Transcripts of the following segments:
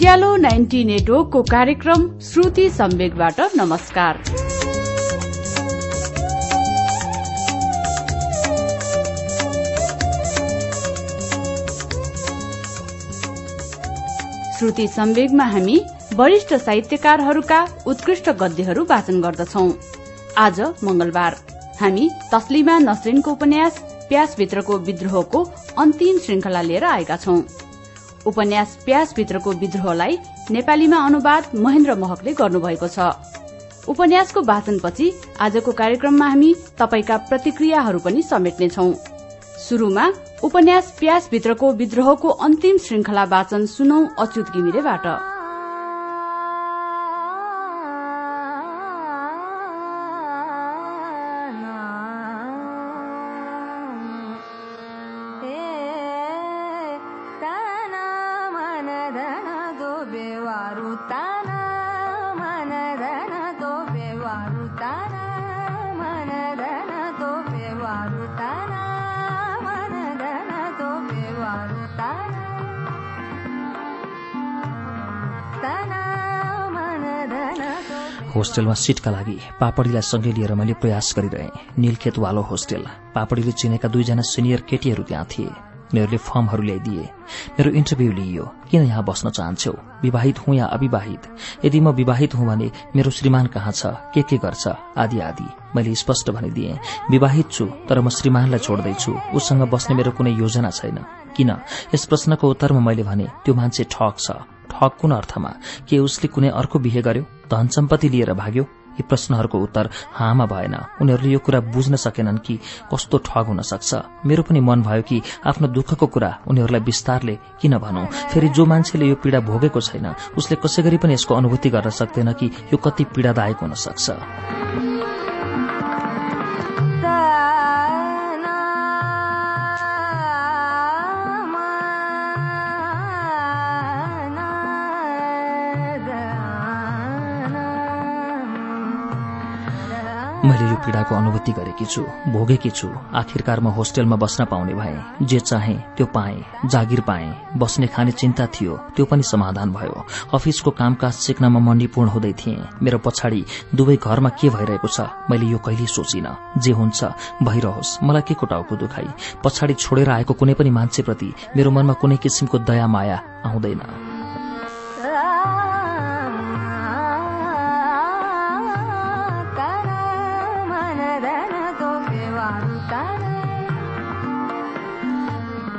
उज्यालो ninety नेटवर्कको कार्यक्रम श्रुति सम्वेकबाट नमस्कार। श्रुति सम्वेगमा हामी वरिष्ठ साहित्यकारहरूका उत्कृष्ट गद्यहरू वाचन गर्दछौ। आज मंगलबार हामी तस्लिमा नसरिनको उपन्यास प्यासभित्रको विद्रोहको अन्तिम श्रृंखला लिएर आएका छौं। उपन्यास प्यासभित्रको विद्रोहलाई नेपालीमा अनुवाद महेन्द्र महकले गर्नुभएको छ। उपन्यासको वाचनपछि आजको कार्यक्रममा हामी तपाईका प्रतिक्रियाहरू पनि समेट्नेछौ। शुरूमा उपन्यास प्यासभित्रको विद्रोहको अन्तिम श्रृंखला वाचन सुनौ अच्युत घिमिरेबाट। होस्टेलमा सिटका लागि पापडीलाई सँगै लिएर मैले प्रयास गरिरहेँ निलखेतवालो होस्टेल पापडीले चिनेका दुईजना सिनियर केटीहरू त्यहाँ थिए उनीहरूले फर्महरू ल्याइदिए। मेरो इन्टरभ्यू लिइयो। किन यहाँ बस्न चाहन्छौ? विवाहित हुँ या अविवाहित? यदि म विवाहित हुँ भने मेरो श्रीमान कहाँ छ? के के गर्छ? आदि आदि। मैले स्पष्ट भनिदिएँ। विवाहित छु तर म श्रीमानलाई छोड्दैछु। उसँग बस्ने मेरो कुनै योजना छैन। किन? यस प्रश्नको उत्तरमा मैले भने त्यो मान्छे ठग छ। ठग कुन अर्थमा? के उसले कुनै अर्को बिहे गर्यो? धन सम्पत्ति लिएर भाग्यो? यी प्रश्नहरूको उत्तर हामा भएन। उनीहरूले यो कुरा बुझ्न सकेनन् कि कस्तो ठग हुन सक्छ। मेरो पनि मन भयो कि आफ्नो दुःखको कुरा उनीहरूलाई विस्तारले किन भनौं? फेरि जो मान्छेले यो पीड़ा भोगेको छैन उसले कसै गरी पनि यसको अनुभूति गर्न सक्दैन कि यो कति पीड़ादायक हुन सक्छ। मैले यो पीड़ाको अनुभूति गरेकी छु भोगेकी छु। आखिरकार म होस्टेलमा बस्न पाउने भए जे चाहे त्यो पाएँ जागिर पाएँ बस्ने खाने चिन्ता थियो त्यो पनि समाधान भयो। अफिसको कामकाज सिक्नमा म निपुण हुँदै थिएँ। मेरो पछाडि दुवै घरमा के भइरहेको छ मैले यो कहिले सोचिन। जे हुन्छ भइरहोस्। मलाई के कोटाउको दुखाई पछाडि छोडेर आएको कुनै पनि मान्छेप्रति मेरो मनमा कुनै किसिमको दया माया आउँदैन।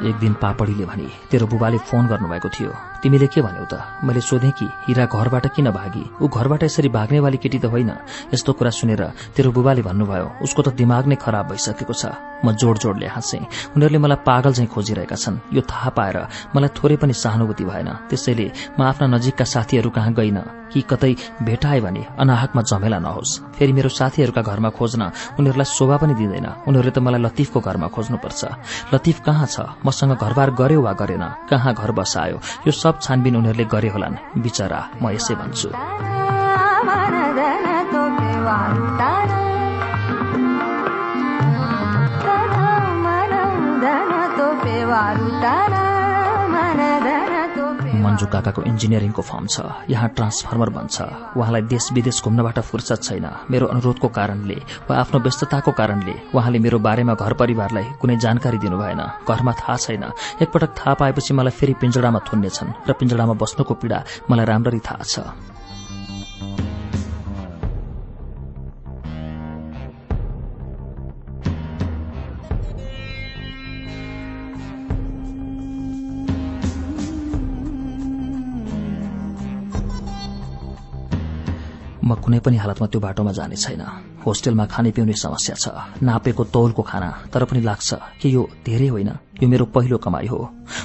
एक दिन पापडीले भने तेरो बुबाले फोन गर्नुभएको थियो। तिमीले के भन्यौ त? मैले सोधेँ कि हिरा घरबाट किन भागी? ऊ घरबाट यसरी भाग्नेवाली केटी त होइन। यस्तो कुरा सुनेर तेरो बुबाले भन्नुभयो उसको त दिमाग नै खराब भइसकेको छ। म जोड जोडले हाँसे। उनीहरूले मलाई पागल चाहिँ खोजिरहेका छन्। यो थाहा पाएर मलाई थोरै पनि सहानुभूति भएन। त्यसैले म आफ्ना नजिकका साथीहरू कहाँ गइन? कि कतै भेटाए भने अनाहकमा झमेला नहोस्। फेरि मेरो साथीहरूका घरमा खोज्न उनीहरूलाई शोभा पनि दिँदैन। उनीहरूले त मलाई लतिफको घरमा खोज्नुपर्छ। लतिफ कहाँ छ? मसँग घरबार गर्यो वा गरेन कहाँ घर बसायो यो सब छानबिन उनीहरूले गरे होलान्। बिचरा म यसै भन्छु। मन्जु काकाको इन्जिनियरिङको फर्म छ। यहाँ ट्रान्सफर्मर बन्छ। उहाँलाई देश विदेश घुम्नबाट फुर्सद छैन। मेरो अनुरोधको कारणले वा आफ्नो व्यस्तताको कारणले उहाँले मेरो बारेमा घर परिवारलाई कुनै जानकारी दिनु भएन घरमा थाहा छैन। एकपटक थाहा पाएपछि मलाई फेरि पिंजडामा थुन्नेछन् र पिंजडामा बस्नुको पीड़ा मलाई राम्ररी थाहा छ। म कुनै पनि हालतमा त्यो बाटोमा जाने छैन। होस्टेलमा खाने पिउने समस्या छ नापेको तौलको खाना तर पनि लाग्छ कि यो धेरै होइन यो मेरो पहिलो कमाई हो।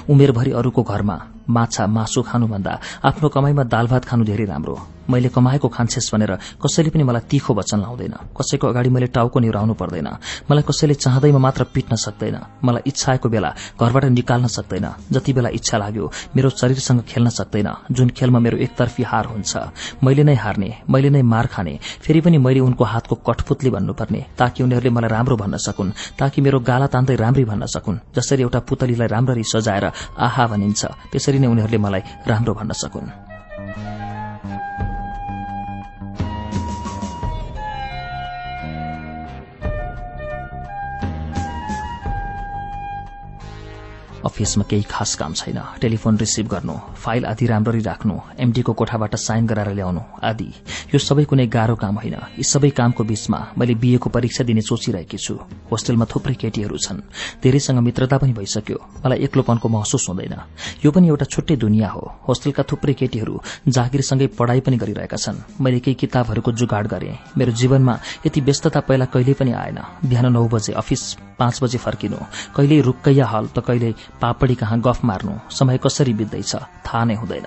उमेरभरि अरूको घरमा माछा मासु खानुभन्दा आफ्नो कमाईमा दाल भात खानु धेरै राम्रो। मैले कमाएको खान्छेस भनेर कसैले पनि मलाई तीखो वचन लाउँदैन। कसैको अगाडि मैले टाउको निहुराउनु पर्दैन। मलाई कसैले चाहँदैमा मात्र पिट्न सक्दैन। मलाई इच्छा आएको बेला घरबाट निकाल्न सक्दैन। जति बेला इच्छा लाग्यो मेरो शरीरसँग खेल्न सक्दैन। जुन खेलमा मेरो एकतर्फी हार हुन्छ मैले नै हार्ने मैले नै मार खाने फेरि पनि मैले उनको हातको कठपुतली भन्नुपर्ने ताकि उनीहरूले मलाई राम्रो भन्न सकुन् ताकि मेरो गाला तान्दै राम्री भन्न सकुन् जसरी एउटा पुतलीलाई राम्ररी सजाएर आहा भनिन्छ त्यसरी नै उनीहरूले मलाई राम्रो भन्न सकुन्। अफिसमा केही खास काम छैन। टेलिफोन रिसिभ गर्नु फाइल आदि राम्ररी राख्नु एमडीको कोठाबाट साइन गराएर ल्याउनु आदि। यो सबै कुनै गाह्रो काम होइन। यी सबै कामको बीचमा मैले बीएको परीक्षा दिने सोचिरहेकी छु। होस्टेलमा थुप्रै केटीहरू छन्। धेरैसँग मित्रता पनि भइसक्यो। मलाई एक्लोपनको महसुस हुँदैन। यो पनि एउटा छुट्टै दुनियाँ हो। होस्टेलका थुप्रै केटीहरू जागिरसँगै पढ़ाई पनि गरिरहेका छन्। मैले केही किताबहरूको जुगाड गरे। मेरो जीवनमा यति व्यस्तता पहिला कहिल्यै पनि आएन। बिहान नौ बजे अफिस पाँच बजे फर्किनु। कहिल्यै रुक्कैया हल त कहिले पापडी कहाँ गफ मार्नु? समय कसरी बित्दैछ? थाहा नै हुँदैन।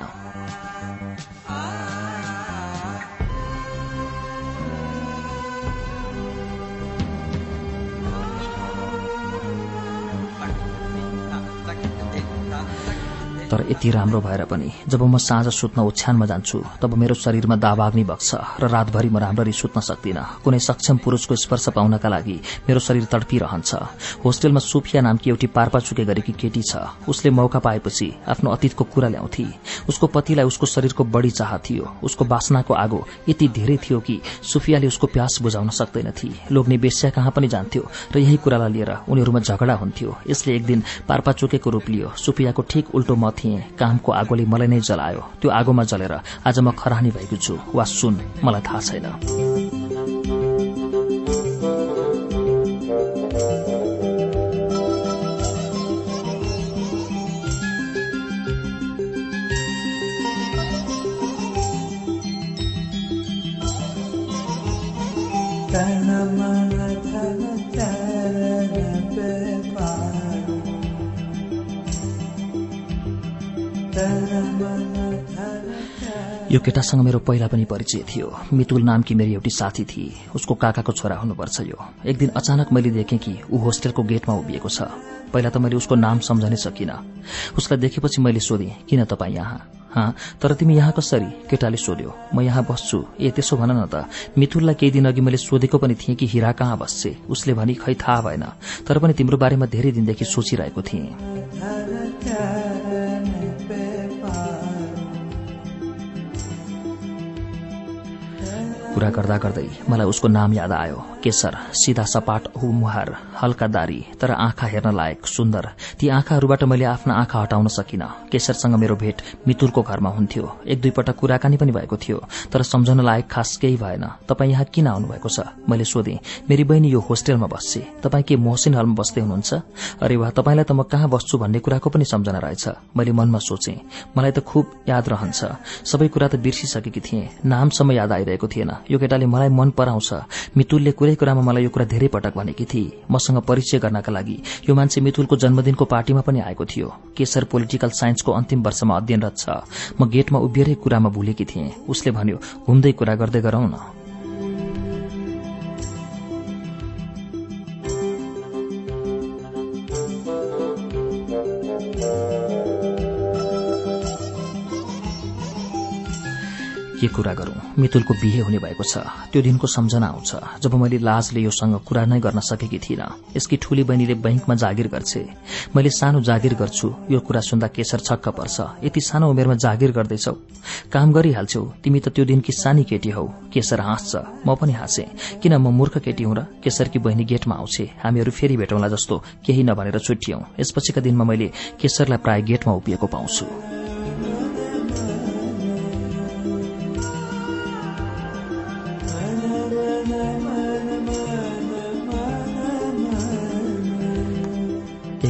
तर यति राम्रो भएर पनि जब म साँझ सुत्न ओछ्यानमा जान्छु तब मेरो शरीरमा दाबाग्नि बग्छ र रातभरि म राम्ररी सुत्न सक्दिनँ। कुनै सक्षम पुरूषको स्पर्श पाउनका लागि मेरो शरीर तडपिरहन्छ। होस्टेलमा सुफिया नामकी एउटी पार्पा चुके गरेकी केटी छ। उसले मौका पाएपछि आफ्नो अतीतको कुरा ल्याउँथे। उसको पतिलाई उसको शरीरको बढ़ी चाह थियो। उसको बासनाको आगो यति धेरै थियो कि सुफियाले उसको प्यास बुझाउन सक्दैनथे। लोग्ने बेस्या कहाँ पनि जान्थ्यो र यही कुरालाई लिएर उनीहरूमा झगडा हुन्थ्यो। यसले एक दिन पार्पा चुकेको रूप लियो। सुफियाको ठिक उल्टो म थिएँ। कामको आगोले मलाई नै जलायो। त्यो आगोमा जलेर आज म खरानी भएको छु वा सुन मलाई थाहा छैन। यो केटासँग मेरो पहिला पनि परिचय थियो। मितुल नामकी मेरी एउटी साथी थिए उसको काकाको छोरा हुनुपर्छ यो। एक दिन अचानक मैले देखेँ कि ऊ होस्टेलको गेटमा उभिएको छ। पहिला त मैले उसको नाम सम्झनै सकिनँ। उसलाई देखेपछि मैले सोधेँ किन तपाईँ यहाँ? हाँ तर तिमी यहाँ कसरी? केटाले सोध्यो। म यहाँ बस्छु। ए त्यसो भन न त मिथुललाई केही दिन अघि मैले सोधेको पनि थिएँ कि हिरा कहाँ बस्छे। उसले भनी खै थाहा भएन। तर पनि तिम्रो बारेमा धेरै दिनदेखि सोचिरहेको थिएँ। कुरा गर्दा गर्दै मलाई उसको नाम याद आयो। केशर सिधा सपाट मुहार हल्का दारी तर आँखा हेर्न लायक सुन्दर। ती आँखाहरूबाट मैले आफ्ना आँखा हटाउन सकिन। केशरसँग मेरो भेट मितुरको घरमा हुन्थ्यो। एक दुई पटक कुराकानी पनि भएको थियो तर सम्झन लायक खास केही भएन। तपाईँ यहाँ किन आउनुभएको छ? मैले सोधेँ। मेरी बहिनी यो होस्टेलमा बस्छे। तपाईँ के मोहसिन हलमा बस्दै हुनुहुन्छ? अरे वाह तपाईँलाई त म कहाँ बस्छु भन्ने कुराको पनि सम्झना रहेछ। मैले मनमा सोचे। मलाई त खुब याद रहन्छ। सबै कुरा त बिर्सिसकेकी थिएँ। नामसम्म याद आइरहेको थिएन। यो केटाले मलाई मन पराउँछ। मितुलले कुरै कुरामा मलाई यो कुरा धेरै पटक भनेकी थिए मसँग परिचय गर्नका लागि यो मान्छे मितुलको जन्मदिनको पार्टीमा पनि आएको थियो। केशर पोलिटिकल साइन्सको अन्तिम वर्षमा अध्ययनरत छ। म गेटमा उभिएरै कुरामा भुलेकी थिएँ। उसले भन्यो घुम्दै कुरा गर्दै गरौं न। के कुरा गरौं? मितुलको बिहे हुने भएको छ। त्यो दिनको सम्झना आउँछ। जब मैले लाजले योसँग कुरा नै गर्न सकेकी थिइनँ। यसकी ठूली बहिनीले बैंकमा जागिर गर्छे। मैले सानो जागिर गर्छु। यो कुरा सुन्दा केशर छक्क पर्छ। यति सानो उमेरमा जागिर गर्दैछौ। काम गरिहाल्छौ। तिमी त त्यो दिनकी सानी केटी हौ। केशर हाँस्छ। म पनि हाँसे। किन म मूर्ख केटी हुँ र केशरकी बहिनी गेटमा आउँछे? हामीहरू फेरि भेटौँला जस्तो केही नभनेर छुट्टियौं। यसपछिका दिनमा मैले केशरलाई प्राय गेटमा उभिएको पाउँछु।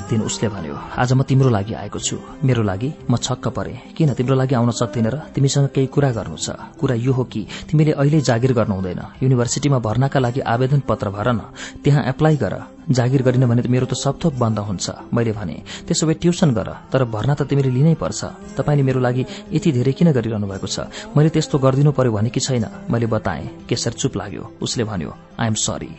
दिन उसले भन्यो आज म तिम्रो लागि आएको छु। मेरो लागि म छक्क परे। किन तिम्रो लागि आउन सक्दैन र? तिमीसँग केही कुरा गर्नु छ। कुरा यो हो कि तिमीले अहिले जागिर गर्नु हुँदैन। युनिभर्सिटीमा भर्नाका लागि आवेदन पत्र भर न। त्यहाँ एप्लाई गर। जागिर गरिन भने मेरो त सबथोक बन्द हुन्छ। मैले भने त्यसो भए ट्युसन गर तर भर्ना त तिमीले लिनै पर्छ। तपाईँले मेरो लागि यति धेरै किन गरिरहनु भएको छ? मैले त्यस्तो गरिदिनु पर्यो भने कि छैन? मैले बताएँ। केशर चुप लाग्यो। उसले भन्यो I'm sorry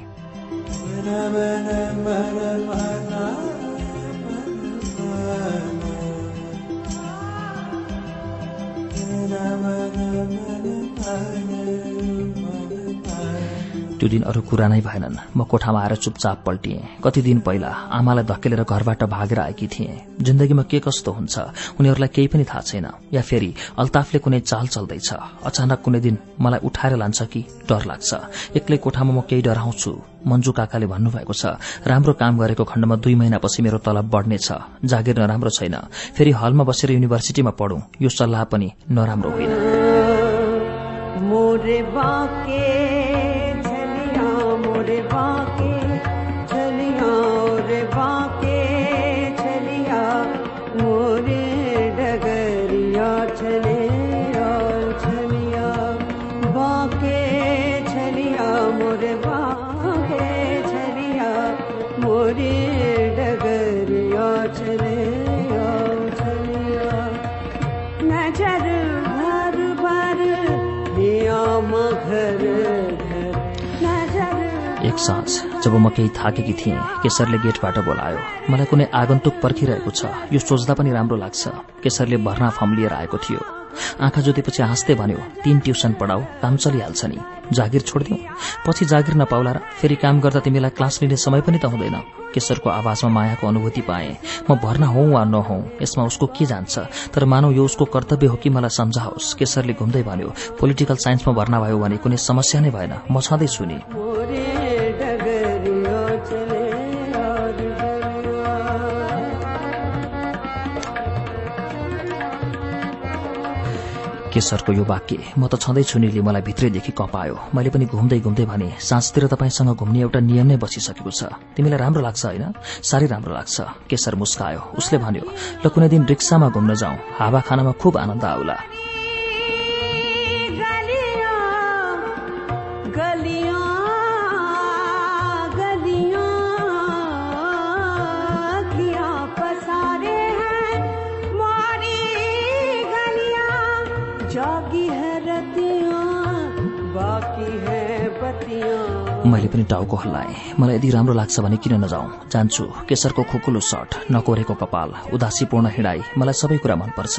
ne ne ne ne ne ne त्यो दिन अरू कुरा नै भएनन्। म कोठामा आएर चुपचाप पल्टिएँ। कति दिन पहिला आमालाई धकेलेर घरबाट भागेर आएकी थिएँ। जिन्दगीमा के कस्तो हुन्छ उनीहरूलाई केही पनि थाहा छैन। या फेरि अल्ताफले कुनै चाल चल्दैछ। अचानक कुनै दिन मलाई उठाएर लान्छ कि डर लाग्छ। एक्लै कोठामा म केही डराउँछु। मन्जु काकाले भन्नुभएको छ राम्रो काम गरेको खण्डमा दुई महिनापछि मेरो तलब बढ्नेछ। जागिर नराम्रो छैन। फेरि हलमा बसेर युनिभर्सिटीमा पढौं। यो सल्लाह पनि नराम्रो होइन। साँझ जब म केही थाकेकी थिएँ केशरले गेटबाट बोलायो मलाई कुनै आगन्तुक पर्खिरहेको छ। यो सोच्दा पनि राम्रो लाग्छ। केशरले भर्ना फर्म लिएर आएको थियो। आँखा जोतेपछि हाँस्दै भन्यो तीन ट्युसन पढाऊ काम चलिहाल्छ नि। जागिर छोडिदिउ पछि जागिर नपाउला र फेरि काम गर्दा तिमीलाई क्लास लिने समय पनि त हुँदैन। केशरको आवाजमा मायाको अनुभूति पाएँ म भर्ना हौ वा नहौं? यसमा उसको के जान्छ? तर मानव यो उसको कर्तव्य हो कि मलाई सम्झाओस्? केशरले घुम्दै भन्यो पोलिटिकल साइन्समा भर्ना भयो भने कुनै समस्या नै भएन। म छँदैछु नि। केशरको यो वाक्य म त छँदैछु निले मलाई भित्रैदेखि कपायो मैले पनि घुम्दै घुम्दै भने साँझतिर तपाईँसँग घुम्ने एउटा नियम नै बसिसकेको छ। तिमीलाई राम्रो लाग्छ होइन? साह्रै राम्रो लाग्छ। केशर मुस्कायो। उसले भन्यो ल कुनै दिन रिक्सामा घुम्न जाउँ। हावा खानामा खुब आनन्द आउला। मैले पनि टाउको हल्लाएँ मलाई यदि राम्रो लाग्छ भने किन नजाउँ? जान्छु। केशरको खुकुलो सर्ट नकोरेको कपाल उदासीपूर्ण हिँडाई मलाई सबै कुरा मनपर्छ।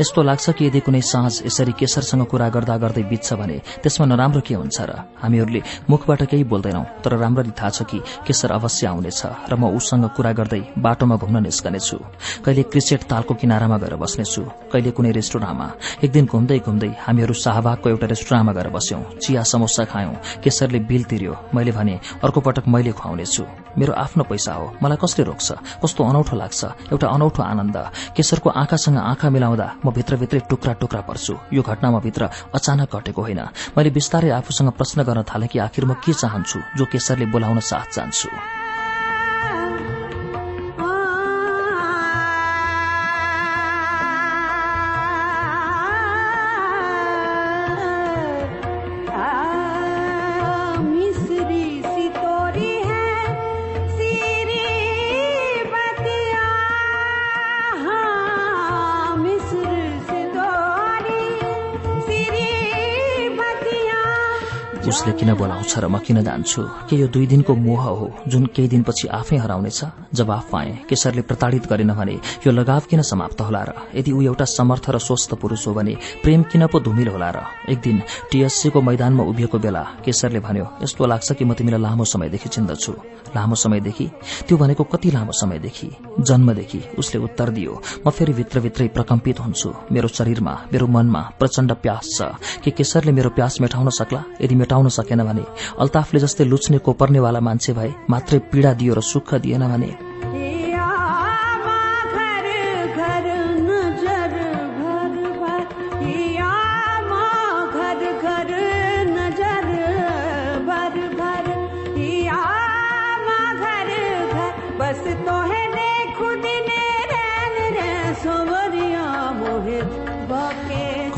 यस्तो लाग्छ कि यदि कुनै साँझ यसरी केशरसँग कुरा गर्दा गर्दै बित्छ भने त्यसमा नराम्रो के हुन्छ र? हामीहरूले मुखबाट केही बोल्दैनौ तर राम्ररी थाहा छ कि केशर अवश्य आउनेछ र म उसँग कुरा गर्दै बाटोमा घुम्न निस्कनेछु। कहिले क्रिसेट तालको किनारामा गएर बस्नेछु कहिले कुनै रेस्टुराँमा। एक दिन घुम्दै घुम्दै हामीहरू शाहबागको एउटा रेस्टुराँमा गएर बस्यौं। चिया समोसा खायौं। केशरले बिल तिर्यो। मैले भने अर्को पटक मैले खुवाउनेछु। मेरो आफ्नो पैसा हो मलाई कसले रोक्छ? कस्तो अनौठो लाग्छ? एउटा अनौठो आनन्द। केशरको आँखासँग आँखा मिलाउँदा म भित्रभित्रै टुक्रा टुक्रा पर्छु। यो घटना म भित्र अचानक घटेको होइन। मैले बिस्तारै आफूसँग प्रश्न गर्न थालेँ कि आखिर म के चाहन्छु जो केशरले बोलाउन साथ चाहन्छु। उसले किन बोलाउँछ र म किन जान्छु? के यो दुई दिनको मोह हो जुन केही दिनपछि आफै हराउनेछ? जवाफ पाए केशरले प्रताड़ित गरेन भने यो लगाव किन समाप्त होला र? यदि ऊ एउटा समर्थ र स्वस्थ पुरूष हो भने प्रेम किन पो धुमिल होला र? एक दिन टीएससीको मैदानमा उभिएको बेला केशरले भन्यो यस्तो लाग्छ कि म तिमीलाई लामो समयदेखि चिन्दछु। लामो समयदेखि? त्यो भनेको कति लामो समयदेखि? जन्मदेखि? उसले उत्तर दियो म फेरि भित्रभित्रै प्रकम्पित हुन्छु। मेरो शरीरमा मेरो मनमा प्रचण्ड प्यास छ। के केशरले मेरो प्यास मेटाउन सक्ला? यदि मेटाउन सकेन भने अल्ताफले जस्तै लुच्ने कोपर्नेवाला मान्छे भए मात्रै पीड़ा दियो र सुख दिएन भने।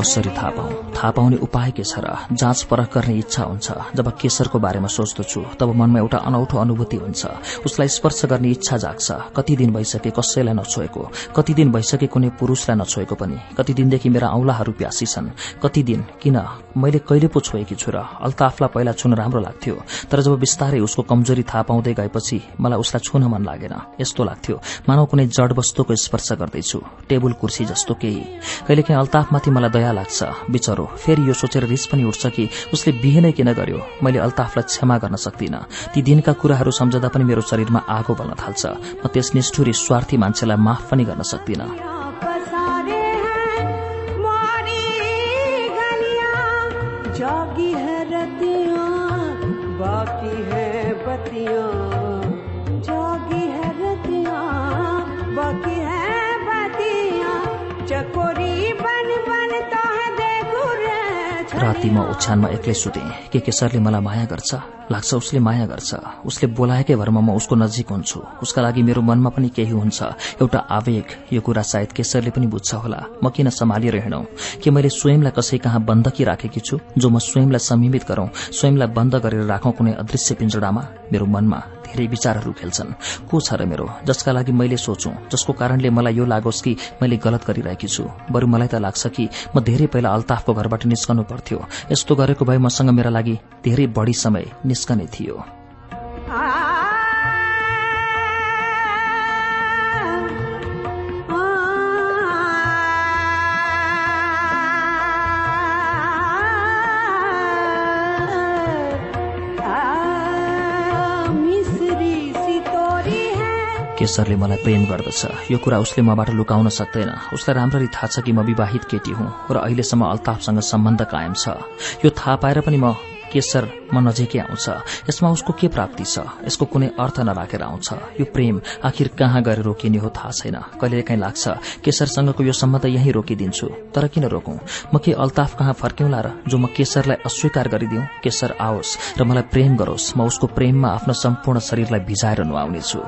कसरी थाहा पाऊ थाहा पाउने उपाय के छ र जाँच परख गर्ने इच्छा हुन्छ। जब केशरको बारेमा सोच्दछु तब मनमा एउटा अनौठो अनुभूति हुन्छ। उसलाई स्पर्श गर्ने इच्छा जाग्छ। कति दिन भइसके कसैलाई नछोएको कति दिन भइसके कुनै पुरूषलाई नछोएको पनि कति दिनदेखि मेरा औंलाहरू प्यासी छन्। कति दिन? किन? मैले कहिले पो छोएकी छु र अल्ताफलाई पहिला छुन राम्रो लाग्थ्यो। तर जब बिस्तारै उसको कमजोरी थाहा पाउँदै गएपछि मलाई उसलाई छुन मन लागेन। यस्तो लाग्थ्यो। मानव कुनै जड वस्तुको स्पर्श गर्दैछु। टेबुल कुर्सी जस्तो केही। कहिलेकाहीँ अल्ताफमाथि मलाई दया लाग्छ। बिचरो फेरि यो सोचेर रिस पनि उठ्छ कि उसले बिहे नै किन गर्यो? मैले अल्ताफलाई क्षमा गर्न सक्दिनँ। ती दिनका कुराहरू सम्झदा पनि मेरो शरीरमा आगो बल्न थाल्छ। म त्यस निष्ठुरी स्वार्थी मान्छेलाई माफ पनि गर्न सक्दिनँ। है राति म ओछ्यानमा एक्लै सुते। के केसरले मलाई माया गर्छ? लाग्छ उसले माया गर्छ। उसले बोलाएकै भरमा म उसको नजिक हुन्छु। उसका लागि मेरो मनमा पनि केही हुन्छ। एउटा आवेग यो कुरा सायद केसरले पनि बुझ्छ होला। म किन सम्हालिएर हिँडौ के मैले स्वयंलाई कसै कहाँ बन्दकी राखेकी छु? जो म स्वयंलाई समीमित गरौं स्वयंलाई बन्द गरेर राखौं कुनै अदृश्य पिंजडामा मेरो मनमा धेरै विचारहरू खेल्छन्। को छ र मेरो? जसका लागि मैले सोचौं जसको कारणले मलाई यो लागोस् कि मैले गलत गरिरहेकी छु। बरु मलाई त लाग्छ कि म धेरै पहिला अल्ताफको घरबाट निस्कनु पर्थ्यो। यस्तो गरेको भए मसँग मेरा लागि धेरै बढ़ी समय निस्कने थियो। केशरले मलाई प्रेम गर्दछ। यो कुरा उसले मबाट लुकाउन सक्दैन। उसलाई राम्ररी थाहा छ कि म विवाहित केटी हुँ र अहिलेसम्म अल्ताफसँग सम्बन्ध कायम छ। यो थाहा पाएर पनि म केशर म नजिकै आउँछ। यसमा उसको के प्राप्ति छ? यसको कुनै अर्थ नराखेर आउँछ। यो प्रेम आखिर कहाँ गएर रोकिने हो थाहा छैन। कहिलेकाहीँ लाग्छ केशरसँगको यो सम्बन्ध यही रोकिदिन्छु तर किन रोकौं? म के अल्ताफ कहाँ फर्क्यौंला र जो म केशरलाई अस्वीकार गरिदिउँ? केशर आओस् र मलाई प्रेम गरोस्। म उसको प्रेममा आफ्नो सम्पूर्ण शरीरलाई भिजाएर नुहाउनेछु।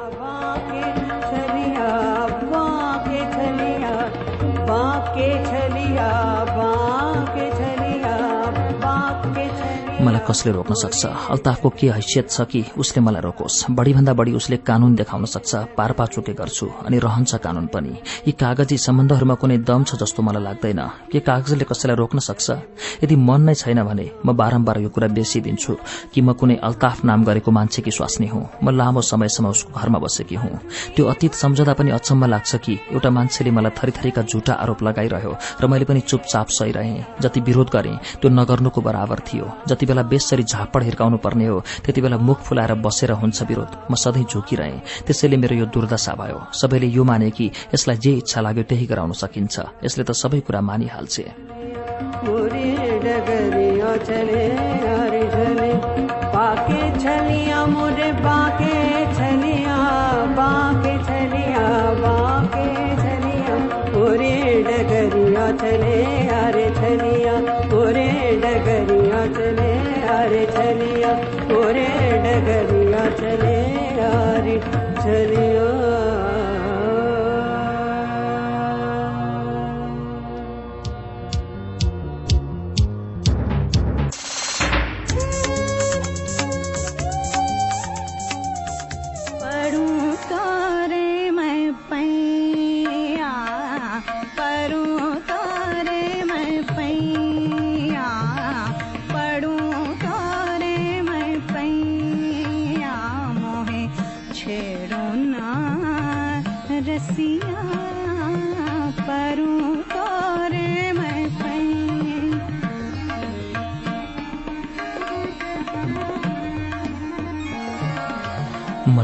कसले रोक्न सक्छ? अल्ताफको के हैसियत छ कि उसले मलाई रोकोस्? बढ़ीभन्दा बढ़ी उसले कानून देखाउन सक्छ पारपाचुके गर्छु अनि रहन्छ कानून पनि। यी कागजी सम्बन्धहरूमा कुनै दम छ जस्तो मलाई लाग्दैन। के कागजले कसैलाई रोक्न सक्छ? यदि मन नै छैन भने म बारम्बार यो कुरा बेसिदिन्छु कि म कुनै अल्ताफ नाम गरेको मान्छेकी स्वास्नी हुँ। म लामो समयसम्म उसको घरमा बसेकी हुँ। त्यो अतीत सम्झदा पनि अचम्म लाग्छ कि एउटा मान्छेले मलाई थरीथरीका झुटा आरोप लगाइरह्यो र मैले पनि चुपचाप सहिरहेँ। जति विरोध गरेँ त्यो नगर्नुको बराबर थियो। जति बेला बेसरी झापड हिर्काउनु पर्ने हो। त्यति बेला मुख फुलाएर बसेर हुन्छ विरोध। म सधैँ झुकिरहे। त्यसैले मेरो यो दुर्दशा भयो। सबैले यो माने कि यसलाई जे इच्छा लाग्यो त्यही गराउन सकिन्छ। यसले त सबै कुरा मानिहाल्छे। डगरिया चले छलिया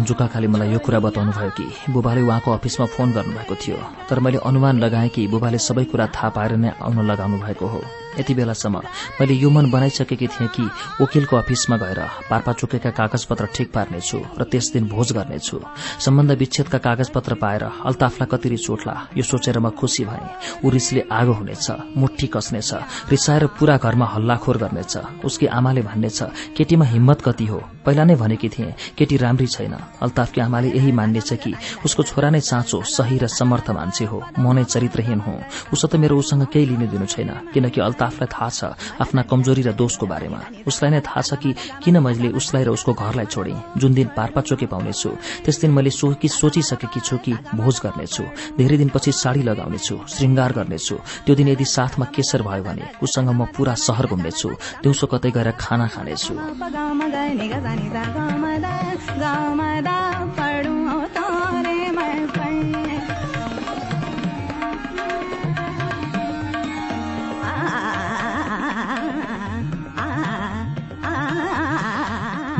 मन्जु काकाले मलाई यो कुरा बताउनु भयो कि बुबाले उहाँको अफिसमा फोन गर्नुभएको थियो। तर मैले अनुमान लगाएँ कि बुबाले सबै कुरा थाहा पाएर नै आउन लगाउनु भएको हो। यति बेलासम्म मैले यो मन बनाइसकेकी थिएँ कि वकिलको अफिसमा गएर पार्पा चुकेका कागजपत्र ठिक पार्नेछु र त्यस दिन भोज गर्नेछु। सम्बन्ध विच्छेदका कागजपत्र पाएर अल्ताफलाई कति चोटला यो सोचेर म खुसी भएँ। ऊ रिसले आगो हुनेछ मुठी कस्नेछ रिसाएर पूरा घरमा हल्लाखोर गर्नेछ। उसकी आमाले भन्नेछ केटीमा हिम्मत कति हो? पहिला नै भनेकी थिएँ केटी राम्री छैन। अल्ताफकी आमाले यही मान्नेछ कि उसको छोरा नै साँचो सही र समर्थ मान्छे हो। म नै चरित्रहीन हुँ। उसो त मेरो उसँग केही लिनु दिनु छैन किनकि अल्ताफ आफूलाई थाहा छ आफ्ना कमजोरी र दोषको बारेमा। उसलाई नै थाहा छ कि किन मैले उसलाई र उसको घरलाई छोडे। जुन दिन पार्पा चोके पाउनेछु त्यस दिन मैले सोचिसकेकी छु कि भोज गर्नेछु धेरै दिनपछि साडी लगाउनेछु श्रृंगार गर्नेछु। त्यो दिन यदि साथमा केसर भयो भने उसँग म पूरा शहर घुम्नेछु दिउँसो कतै गएर खाना खानेछु।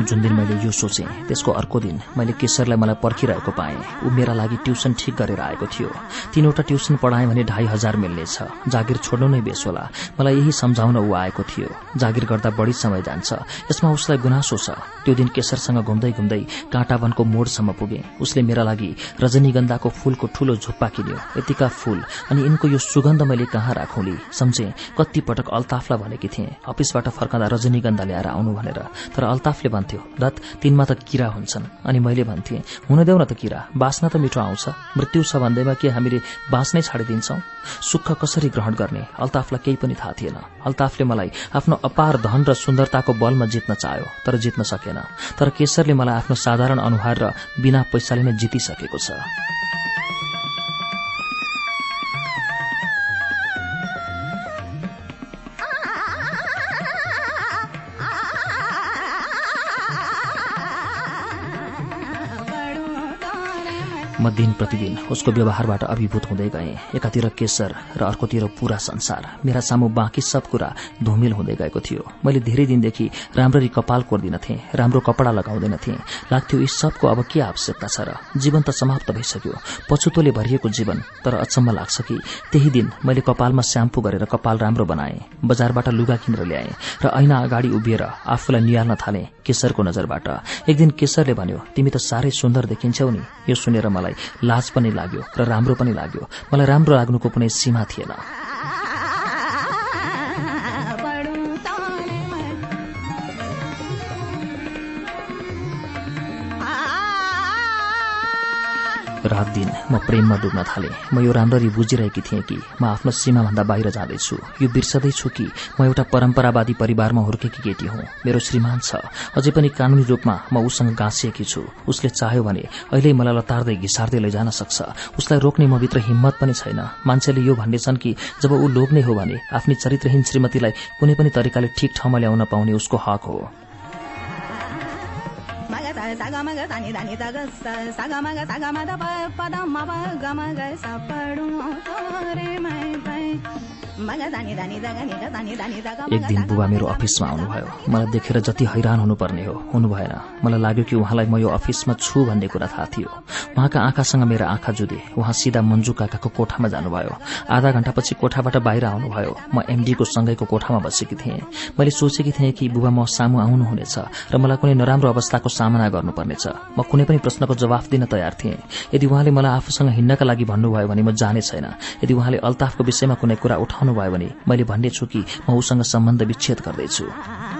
जुन दिन मैले यो सोचेँ त्यसको अर्को दिन मैले केशरलाई मलाई पर्खिरहेको पाएँ। ऊ मेरा लागि ट्युसन ठिक गरेर आएको थियो। तीनवटा ट्युसन पढाएँ भने ढाई हजार मिल्नेछ। जागिर छोड्नु नै बेस होला। मलाई यही सम्झाउन ऊ आएको थियो। जागिर गर्दा बढी समय जान्छ। यसमा उसलाई गुनासो छ। त्यो दिन केशरसँग घुम्दै घुम्दै काँटावनको मोडसम्म पुगे। उसले मेरा लागि रजनीगन्धाको फूलको ठूलो झुप्पा किन्यो। यतिका फूल अनि यिनको यो सुगन्ध मैले कहाँ राखौँली सम्झे कति पटक अल्ताफलाई भनेकी थिएँ अफिसबाट फर्कँदा रजनीगन्धा ल्याएर आउनु भनेर। तर अल्ताफले भन्थ्यो दत्त तिनमा त किरा हुन्छन्। अनि मैले भन्थेँ हुन देऊ न त किरा बाँच्न त मिठो आउँछ। मृत्यु छ भन्दैमा के हामीले बाँच्नै छाडिदिन्छौं? सुख कसरी ग्रहण गर्ने? अल्ताफलाई केही पनि थाहा थिएन। अल्ताफले मलाई आफ्नो अपार धन र सुन्दरताको बलमा जित्न चाह्यो तर जित्न सकेन। तर केशरले मलाई आफ्नो साधारण अनुहार र बिना पैसाले नै जितिसकेको छ। म दिन प्रतिदिन उसको व्यवहारबाट अभिभूत हुँदै गएँ। एकातिर केशर र अर्कोतिर पूरा संसार। मेरा सामु बाँकी सब कुरा धुमिल हुँदै गएको थियो। मैले धेरै दिनदेखि राम्ररी कपाल कोर्दिनथे राम्रो कपडा लगाउँदैनथे। लाग्थ्यो यी सबको अब के आवश्यकता छ र? जीवन त समाप्त भइसक्यो। पछुतोले भरिएको जीवन तर अचम्म लाग्छ कि? त्यही दिन मैले कपालमा स्याम्पू गरेर कपाल राम्रो बनाएँ बजारबाट लुगा किनेर ल्याएँ र ऐना अगाडि उभिएर आफूलाई निहाल्न थालेँ केशरको नजरबाट। एक दिन केशरले भन्यो तिमी त साह्रै सुन्दर देखिन्छौ नि। यो सुनेर मलाई लाज पनि लाग्यो र राम्रो पनि लाग्यो। मलाई राम्रो लाग्नुको कुनै सीमा थिएन। रात दिन म प्रेममा डुब्न थालेँ। म यो राम्ररी बुझिरहेकी थिएँ कि म आफ्नो सीमाभन्दा बाहिर जाँदैछु। यो बिर्सदैछु कि म एउटा परम्परावादी परिवारमा हुर्केकी केटी हुँ। मेरो श्रीमान छ। अझै पनि कानूनी रूपमा म उसँग गाँसिएकी छु। उसले चाह्यो भने अहिले मलाई लतार्दै घिसार्दै लैजान सक्छ। उसलाई रोक्ने म भित्र हिम्मत पनि छैन। मान्छेले यो भन्नेछन् कि जब ऊ लोग्ने हो भने आफ्नी चरित्रहीन श्रीमतीलाई कुनै पनि तरिकाले ठिक ठाउँमा ल्याउन पाउने उसको हक हो। Sa ga ma da pa pa da ma pa ga ma ga sa pa du so re mai pai एक दिन बुबा मेरो अफिसमा आउनुभयो मलाई देखेर जति हैरान हुनुपर्ने हो हुनु भएन। मलाई लाग्यो कि उहाँलाई म यो अफिसमा छु भन्ने कुरा थाहा थियो। उहाँका आँखासँग मेरो आँखा जुधे उहाँ सिधा मन्जु काकाको कोठामा जानुभयो। आधा घण्टापछि कोठाबाट बाहिर आउनुभयो। म एमडीको सँगैको कोठामा बसेकी थिएँ। मैले सोचेकी थिएँ कि बुबा म सामु आउनुहुनेछ र मलाई कुनै नराम्रो अवस्थाको सामना गर्नुपर्नेछ। म कुनै पनि प्रश्नको जवाफ दिन तयार थिएँ। यदि उहाँले मलाई आफूसँग हिँड्नका लागि भन्नुभयो भने म जाने छैन। यदि उहाँले अल्ताफको विषयमा कुनै कुरा उठाउनु भयो भने मैले भन्नेछु कि म उसँग सम्बन्ध विच्छेद गर्दैछु।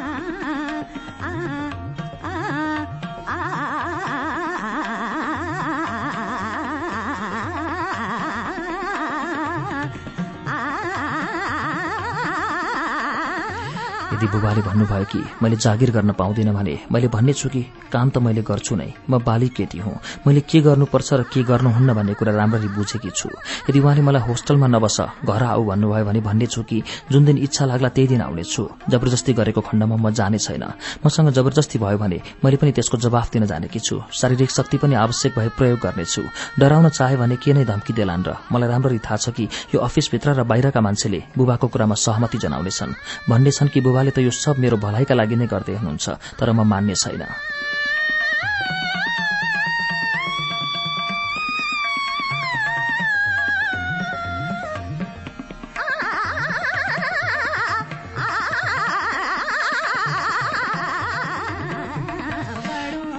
यदि बुबाले भन्नुभयो कि मैले जागिर गर्न पाउँदिन भने मैले भन्ने छु कि काम त मैले गर्छु नै। म बालिक केटी हुँ। मैले के गर्नुपर्छ र के गर्नुहुन्न भन्ने कुरा राम्ररी बुझेकी छु। यदि उहाँले मलाई होस्टलमा नबस घर आऊ भन्नुभयो भने भन्ने छु कि जुन दिन इच्छा लाग्ला त्यही दिन आउनेछु। जबरजस्ती गरेको खण्डमा म जाने छैन। मसँग जबरजस्ती भयो भने मैले पनि त्यसको जवाफ दिन जानेकी छु। शारीरिक शक्ति पनि आवश्यक भए प्रयोग गर्नेछु। डराउन चाहे भने के नै धम्की देलान् र मलाई राम्ररी थाहा छ कि यो अफिसभित्र र बाहिरका मान्छेले बुबाको कुरामा सहमति जनाउनेछन्। भन्नेछन् कि बुबाले त यो सब मेरो भलाइका लागि नै गर्दै हुनुहुन्छ तर म मान्ने छैन।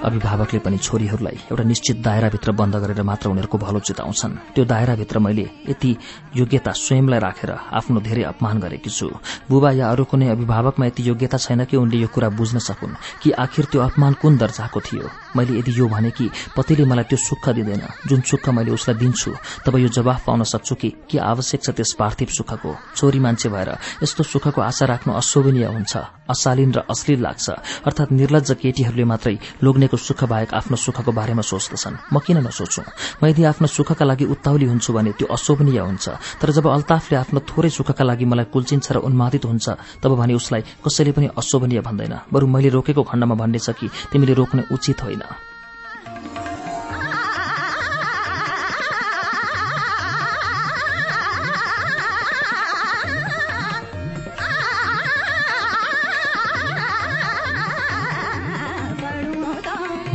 अभिभावकले पनि छोरीहरूलाई एउटा निश्चित दायराभित्र बन्द गरेर मात्र उनीहरूको भलो चिताउँछन्। त्यो दायराभित्र मैले यति योग्यता स्वयंलाई राखेर आफ्नो धेरै अपमान गरेकी छु। बुबा या अरू कुनै अभिभावकमा यति योग्यता छैन कि उनले यो कुरा बुझ्न सकुन् कि आखिर त्यो अपमान कुन दर्जाको थियो? मैले यदि यो भने कि पतिले मलाई त्यो सुख दिँदैन जुन सुख मैले उसलाई दिन्छु तब यो जवाफ पाउन सक्छु कि के आवश्यक छ त्यस पार्थिव सुखको? छोरी मान्छे भएर यस्तो सुखको आशा राख्नु अशोभनीय हुन्छ अशालीन र अश्लील लाग्छ। अर्थात निर्लज केटीहरूले मात्रै लोग्नेको सुख बाहेक आफ्नो सुखको बारेमा सोच्दछन्। म किन नसोचु म यदि आफ्नो सुखका लागि उत्ताउली हुन्छु भने त्यो अशोभनीय हुन्छ। तर जब अल्ताफले आफ्नो थोरै सुखका लागि मलाई कुल्चिन्छ र उन्मादित हुन्छ तब भने उसलाई कसैले पनि अशोभनीय भन्दैन। बरु मैले रोकेको खण्डमा भन्नेछ कि तिमीले रोक्ने उचित होइन।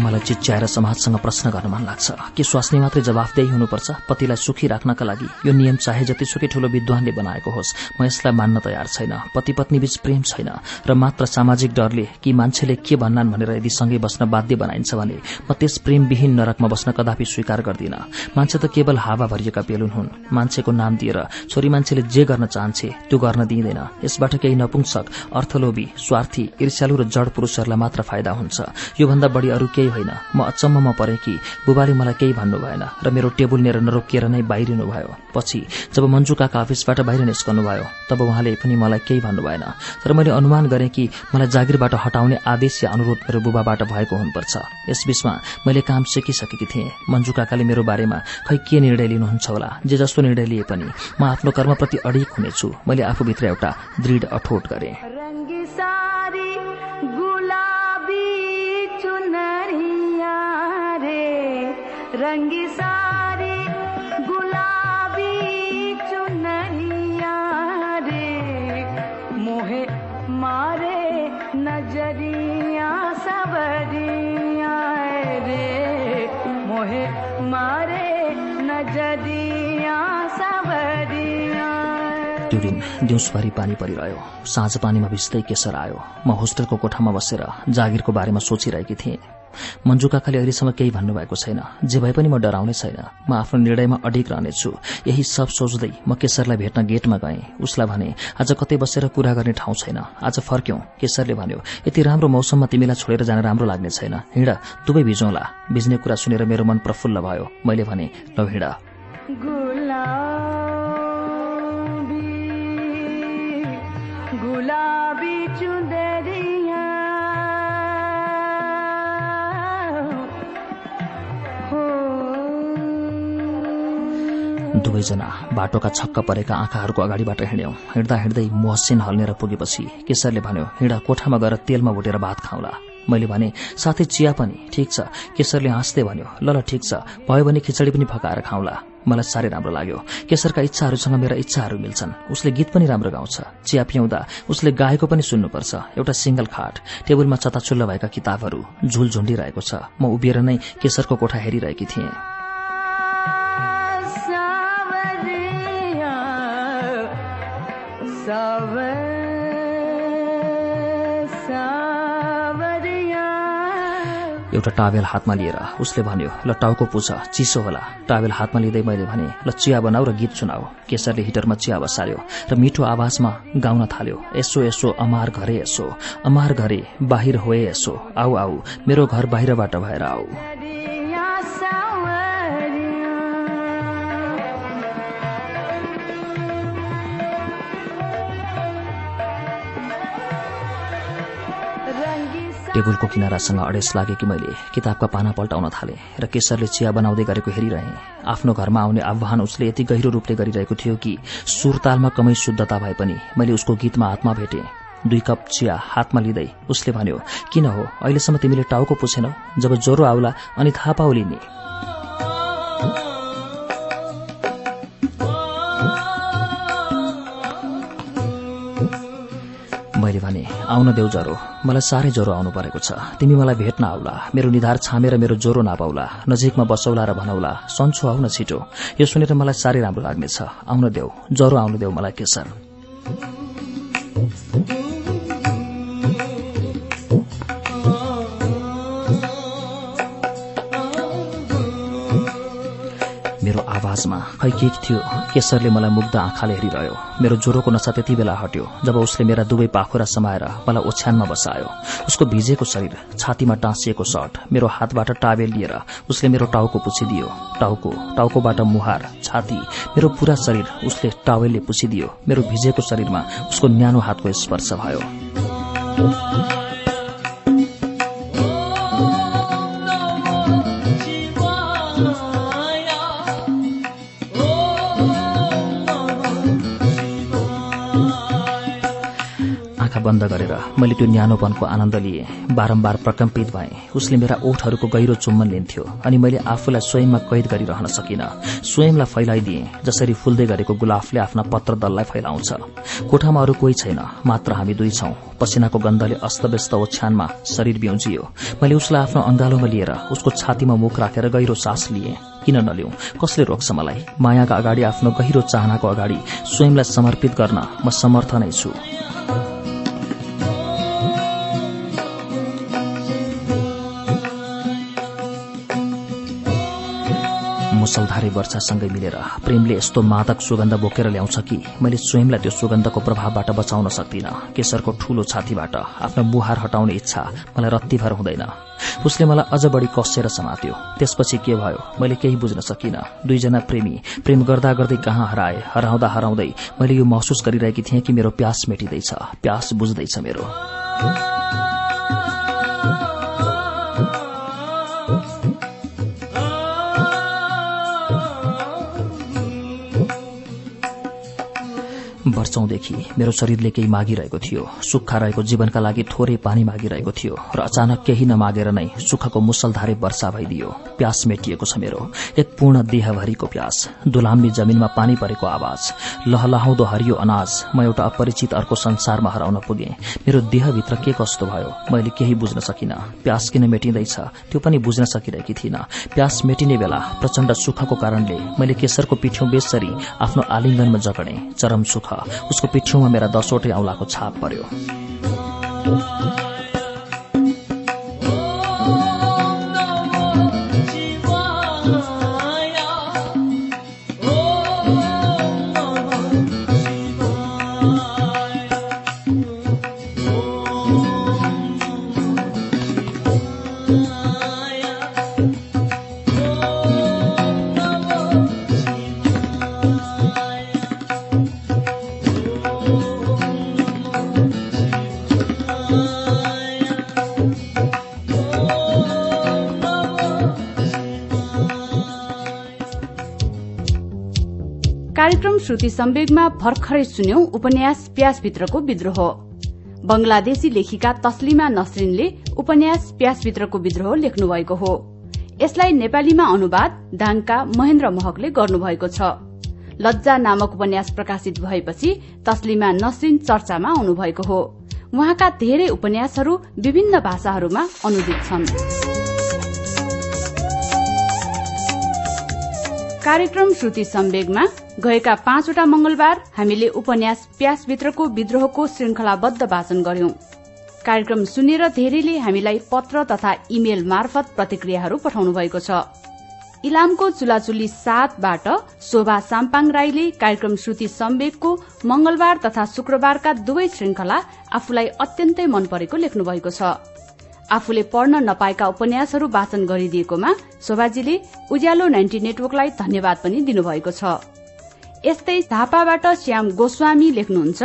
मलाई चिच्याएर समाजसँग प्रश्न गर्न मन लाग्छ। कि स्वास्नी मात्रै जवाफदेही हुनुपर्छ? पतिलाई सुखी राख्नका लागि यो नियम चाहे जतिसुकै ठूलो विद्वानले बनाएको होस् म यसलाई मान्न तयार छैन। पति पत्नी बीच प्रेम छैन र मात्र सामाजिक डरले कि मान्छेले के भन्नान् भनेर यदि सँगै बस्न बाध्य बनाइन्छ भने म त्यस प्रेमविहीन नरकमा बस्न कदापि स्वीकार गर्दिन। मान्छे त केवल हावा भरिएका बेलुन हुन्। मान्छेको नाम दिएर छोरी मान्छेले जे गर्न चाहन्छे त्यो गर्न दिइँदैन। यसबाट केही नपुंसक अर्थलोभी स्वार्थी ईर्ष्यालु र जड पुरूषहरूलाई मात्र फाइदा हुन्छ। योभन्दा बढी अरू केही होइन। म अचम्ममा परे कि बुबाले मलाई केही भन्नु भएन र मेरो टेबुल लिएर नरोकिएर नै बाहिरिनु भयो। पछि जब मन्जु काका अफिसबाट बाहिर निस्कनु भयो तब उहाँले पनि मलाई केही भन्नु भएन। तर मैले अनुमान गरेँ कि मलाई जागिरबाट हटाउने आदेश या अनुरोध मेरो बुबाबाट भएको हुनुपर्छ। यसबीचमा मैले काम सिकिसकेकी थिएँ। मन्जु काकाले मेरो बारेमा खै के निर्णय लिनुहुन्छ होला? जे जस्तो निर्णय लिए पनि म आफ्नो कर्मप्रति अडिक हुनेछु। मैले आफूभित्र एउटा दृढ अठोट गरेँ। रंगी सारी गुलाबी चुनरिया रे मोहे मारे नजरिया सबरिया रे मोहे मारे नजरिया सबरिया त्यो दिन दिउँसभरि पानी परिरह्यो। साँझ पानीमा भिज्दै केसर आयो। म होस्टेलको कोठामा बसेर जागिरको बारेमा सोचिरहेकी थिएँ। मन्जु काकाले अहिलेसम्म केही भन्नुभएको छैन। जे भए पनि म डराउने छैन। म आफ्नो निर्णयमा अडिक रहनेछु। यही सब सोच्दै म केशरलाई भेट्न गेटमा गएँ। उसलाई भने आज कतै बसेर कुरा गर्ने ठाउँ छैन। आज फर्क्यौं। केशरले भन्यो यति राम्रो मौसममा तिमीलाई छोडेर जान राम्रो लाग्ने छैन। हिँड दुवै भिजौँला। भिज्ने कुरा सुनेर मेरो मन प्रफुल्ल भयो। मैले भने ल हिँड। गुलाबी चुंदरिया दुवैजना बाटोका छक्क परेका आँखाहरूको अगाडिबाट हिँड्यौं। हिँड्दा हिँड्दै मोहसिन हल्नेर पुगेपछि केशरले भन्यो हिँडा कोठामा गएर तेलमा भुटेर भात खाउँला। मैले भने साथै चिया पनि ठिक छ। केशरले हाँस्दै भन्यो ल ल ठिक छ। भयो भने खिचडी पनि फकाएर खाउँला। मलाई साह्रै राम्रो लाग्यो। केशरका इच्छाहरूसँग मेरा इच्छाहरू मिल्छन्। उसले गीत पनि राम्रो गाउँछ। चिया पिउँदा उसले गाएको पनि सुन्नुपर्छ। एउटा सिंगल खाट टेबलमा चताचुल्ल भएका किताबहरू झुल झुन्डिरहेको छ। म उभिएर नै केशरको कोठा हेरिरहेकी थिएँ। एउटा टावेल हातमा लिएर उसले भन्यो ल टाउको पुछ चिसो होला। टावेल हातमा लिँदै मैले भने ल चिया बनाऊ र गीत सुनाऊ। केशरले हिटरमा चिया बसाल्यो र मिठो आवाजमा गाउन थाल्यो यसो यसो अमार घरे यसो अमार घरे बाहिर होए यसो आऊ आऊ मेरो घर बाहिरबाट भएर आऊ। टेबुलको किनारासँग अडेस लागे कि मैले? किताबका पाना पल्टाउन थाले र केशरले चिया बनाउँदै गरेको हेरिरहेँ। आफ्नो घरमा आउने आह्वान उसले यति गहिरो रूपले गरिरहेको थियो कि सुरतालमा कमै शुद्धता भए पनि मैले उसको गीतमा हातमा भेटेँ। दुई कप चिया हातमा लिँदै उसले भन्यो किन हो? अहिलेसम्म तिमीले टाउको पुछेनौ? जब ज्वरो आउला अनि थाहा पाउलिने मैले भने आउन देऊ ज्वरो। मलाई साह्रै ज्वरो आउनु परेको छ। तिमी मलाई भेट्न आउला मेरो निधार छामेर मेरो ज्वरो नापाउला। नजिकमा बसौला र भनौला। सन्छु आउन छिटो। यो सुनेर मलाई साह्रै राम्रो लाग्नेछ। आउन देऊ। ज्वरो आउनु देऊ मलाई केसर मेरो आवाजमा खै के थियो केशरले मलाई मुग्ध आँखाले हेरिरह्यो। मेरो ज्वरोको नसा त्यति बेला हट्यो जब उसले मेरा दुवै पाखुरा समाएर मलाई ओछ्यानमा बसायो। उसको भिजेको शरीर छातीमा टाँसिएको सर्ट मेरो हातबाट टावेल लिएर उसले मेरो टाउको पुछिदियो। टाउको टाउकोबाट मुहार छाती मेरो पूरा शरीर उसले टावेलले पुछिदियो। मेरो भिजेको शरीरमा उसको न्यानो हातको स्पर्श भयो। बन्द गरेर मैले त्यो न्यानोपनको आनन्द लिएँ। बारम्बार प्रकम्पित भएँ। उसले मेरा ओठहरूको गहिरो चुम्बन लिन्थ्यो अनि मैले आफूलाई स्वयंमा कैद गरिरहन सकिनँ। स्वयंलाई फैलाइदिएँ जसरी फुल्दै गरेको गुलाफले आफ्ना पत्र दललाई फैलाउँछ। कोठामा अरू कोही छैन मात्र हामी दुई छौं। पसिनाको गन्धले अस्तव्यस्त ओछ्यानमा शरीर बिउजियो। मैले उसलाई आफ्नो अंगालोमा लिएर उसको छातीमा मुख राखेर गहिरो सास लिएँ। किन नलिउ? कसले रोक्छ मलाई? मायाका अगाडि आफ्नो गहिरो चाहनाको अगाडि स्वयंलाई समर्पित गर्न म समर्थ नै छु। मुसलधारे वर्षासँगै मिलेर प्रेमले यस्तो मादक सुगन्ध बोकेर ल्याउँछ कि मैले स्वयंलाई त्यो सुगन्धको प्रभावबाट बचाउन सक्दिन। केशरको ठूलो छातीबाट आफ्नो बुहार हटाउने इच्छा मलाई रत्तीभर हुँदैन। उसले मलाई अझ बढी कसेर समात्यो। त्यसपछि के भयो? मैले केही बुझ्न सकिन। दुईजना प्रेमी प्रेम गर्दा गर्दै कहाँ हराए हराउँदा हराउँदै मैले यो महसुस गरिरहेकी थिएँ कि मेरो प्यास मेटिँदैछ। प्यास बुझ्दैछ मेरो। वर्षौंदेखि मेरो शरीरले केही मागिरहेको थियो। सुक्खा रहेको जीवनका लागि थोरै पानी मागिरहेको थियो र अचानक केही नमागेर नै सुखको मुसलधारे वर्षा भइदियो। प्यास मेटिएको छ मेरो। एक पूर्ण देहभरिको प्यास। दुलाम्बी जमिनमा पानी परेको आवाज। लहलहाउँदो हरियो अनाज। म एउटा अपरिचित अर्को संसारमा हराउन पुगे। मेरो देहभित्र के कस्तो भयो? मैले केही बुझ्न सकिन। प्यास किन मेटिँदैछ? त्यो पनि बुझ्न सकिरहेकी थिइन। प्यास मेटिने बेला प्रचण्ड सुखको कारणले मैले केशरको पिठ्यौं बेसरी आफ्नो आलिङ्गनमा जगडे। चरम सुख। उसको पिठ्यौमा मेरा दसवटै औलाको छाप पर्यो। श्रुति सम्वेगमा भर्खरै सुन्यौं उपन्यास प्यासभित्रको विद्रोह। बंगलादेशी लेखिका तस्लिमा नसरिनले उपन्यास प्यासभित्रको विद्रोह लेख्नु भएको हो। यसलाई नेपालीमा अनुवाद दाङका महेन्द्र महकले गर्नुभएको छ। लज्जा नामक उपन्यास प्रकाशित भएपछि तस्लिमा नसरिन चर्चामा आउनुभएको हो। उहाँका धेरै उपन्यासहरू विभिन्न भाषाहरूमा अनुदित छन्। कार्यक्रम श्रुति सम्वेगमा गएका पाँचवटा मंगलबार हामीले उपन्यास प्यासभित्रको विद्रोहको श्रृंखलाबद्ध वाचन गर्यौं। कार्यक्रम सुनेर धेरैले हामीलाई पत्र तथा इमेल मार्फत प्रतिक्रियाहरू पठाउनु भएको छ। इलामको चुलाचुली सातबाट शोभा साम्पाङ राईले कार्यक्रम श्रुति सम्वेकको मंगलबार तथा शुक्रबारका दुवै श्रृंखला आफूलाई अत्यन्तै मन परेको लेख्नु भएको छ। आफूले पढ्न नपाएका उपन्यासहरू वाचन गरिदिएकोमा शोभाजीले उज्यालो नाइन्टी नेटवर्कलाई धन्यवाद पनि दिनुभएको छ। यस्तै झापाबाट श्याम गोस्वामी लेख्नुहुन्छ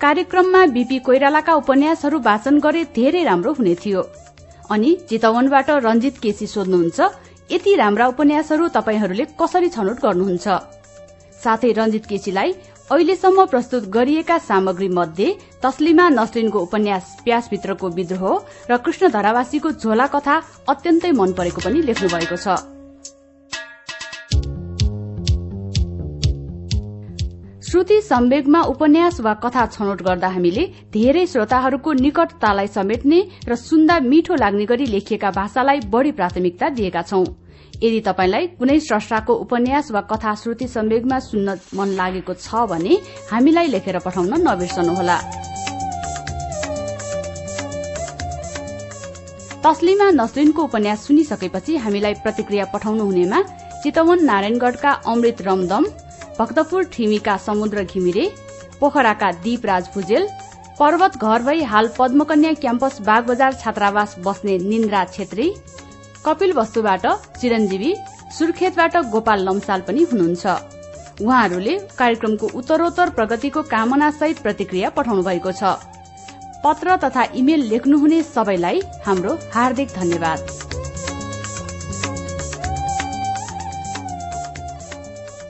कार्यक्रममा बीपी कोइरालाका उपन्यासहरू वाचन गरे धेरै राम्रो हुने थियो। अनि चितवनबाट रंजित केसी सोध्नुहुन्छ यति राम्रा उपन्यासहरू तपाईँहरूले कसरी छनौट गर्नुहुन्छ? साथै रंजित केसीलाई अहिलेसम्म प्रस्तुत गरिएका सामग्री मध्ये तस्लिमा नसलिनको उपन्यास प्यासभित्रको विद्रोह र कृष्ण धरावासीको झोला कथा अत्यन्तै मन परेको पनि लेख्नु भएको छ। श्रुति सम्वेगमा उपन्यास वा कथा छनौट गर्दा हामीले धेरै श्रोताहरूको निकटतालाई समेट्ने र सुन्दा मिठो लाग्ने गरी लेखिएका भाषालाई बढ़ी प्राथमिकता दिएका छौं। यदि तपाईलाई कुनै स्रष्टाको उपन्यास वा कथा श्रुति सम्वेगमा सुन्न मन लागेको छ भने हामीलाई लेखेर पठाउन नबिर्सनुहोला। तस्लिमा नसरिनको उपन्यास सुनिसकेपछि हामीलाई प्रतिक्रिया पठाउनु हुनेमा चितवन नारायणगढ़का अमृत रमदम भक्तपुर ठिमीका समुद्र घिमिरे पोखराका दीपराज भुजेल पर्वत घर भई हाल पद्मकन्या क्याम्पस बागबजार छात्रावास बस्ने निन्द्रा छेत्री कपिल वस्तुबाट चिरञ्जीवी सुर्खेतबाट गोपाल लम्साल पनि हुनुहुन्छ। उहाँहरूले कार्यक्रमको उत्तरोत्तर प्रगतिको कामना सहित प्रतिक्रिया पठाउनु भएको छ। पत्र तथा इमेल लेख्नुहुने सबैलाई हाम्रो हार्दिक धन्यवाद।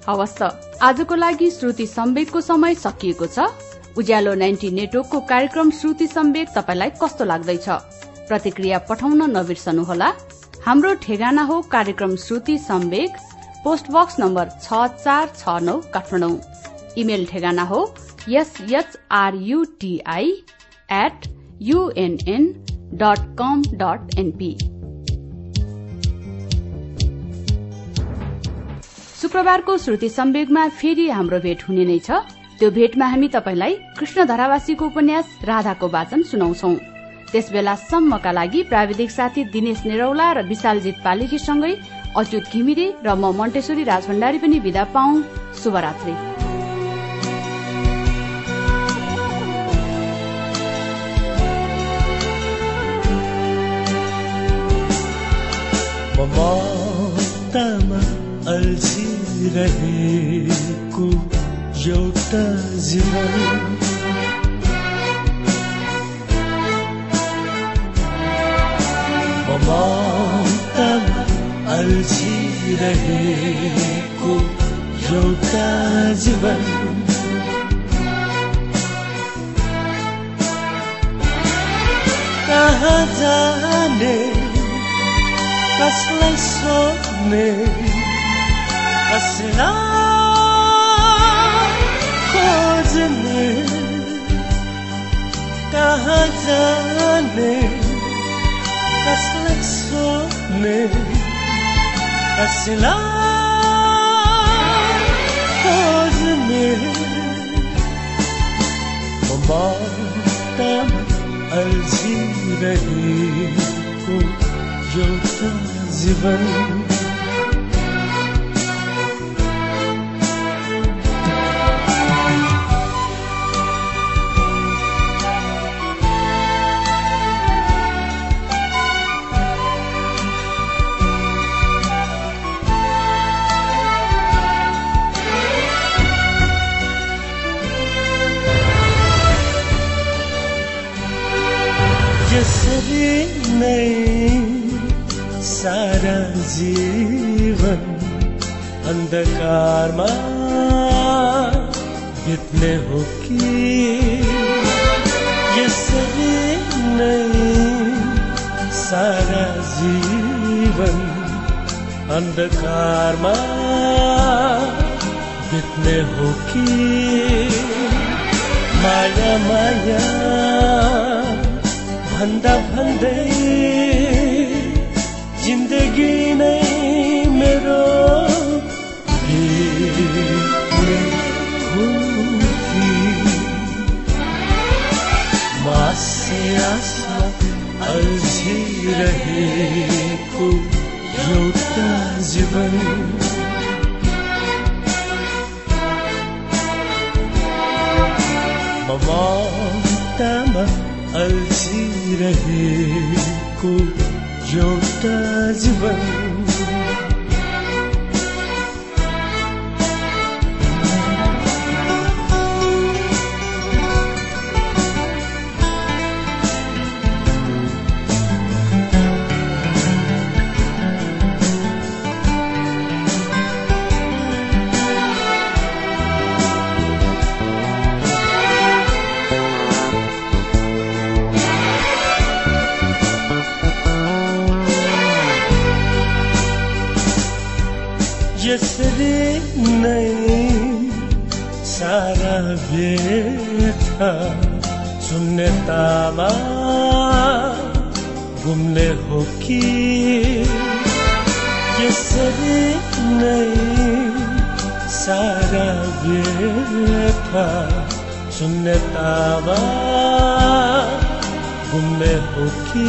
हवस् आजको लागि श्रुति सम्वेकको समय सकिएको छ। उज्यालो नाइन्टी नेटवर्कको कार्यक्रम श्रुति सम्वेक तपाईँलाई कस्तो लाग्दैछ? प्रतिक्रिया पठाउन नबिर्सनुहोला। हाम्रो ठेगाना हो कार्यक्रम Shruti Samveg post box number छ चार छ नौ काठमाडौँ। इमेल ठेगाना हो SHRUTI at UNN dot com dot NP शुक्रबारको श्रुति सम्वेगमा फेरि हाम्रो भेट हुने नै छ। त्यो भेटमा हामी तपाईँलाई कृष्ण धरावासीको उपन्यास राधाको वाचन सुनाउँछौ। त्यसबेला सम्मका लागि प्राविधिक साथी दिनेश निरौला र विशालजित पालिकीसँगै अच्युत घिमिरे र म मण्टेश्वरी राजभण्डारी पनि विदा पाऊ। शुभरात्री। ममतामा अल्झिरहेको एउटा जीवन। ममतामा अल्झिरहेको एउटा जीवन कहाँ जाने कसलाई सोध्ने कसलाई खोज्ने कहाँ जाने कसलाई सोध्ने कसलाई खोज्ने ममतामा अल्झिरहेको एउटा जीवन यसरी सारा जीवन अन्धकारमा बित्ने हो कि यसरी नै सारा जीवन अन्धकारमा बित्ने हो कि माया माया भन्दा भन्दै जिन्दगी नै मेरो बित्ने हो कि मासे आशा अल्झिरहेको एउटा जीवन। ममतामा अल्झिरहेको एउटा जीवन यसरी व्यथा शून्यतामा घुम्ने हो कि यसरी नै सारा व्यथा। शून्यतामा घुम्ने हो कि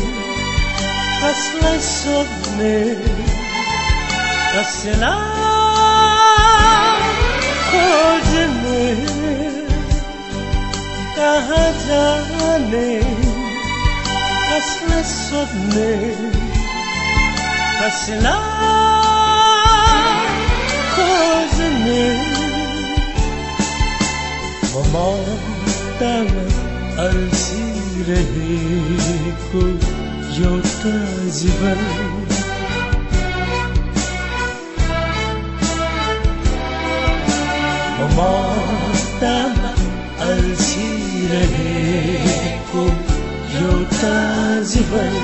जाने कसलाई सोध्ने कसलाई खोज्ने कहाँ जाने कसलाई सोध्ने कसलाई खोज्ने म ममतामा अल्झिरहेको एउटा जीवन म ममतामा अल्झिरहेको एउटा जीवन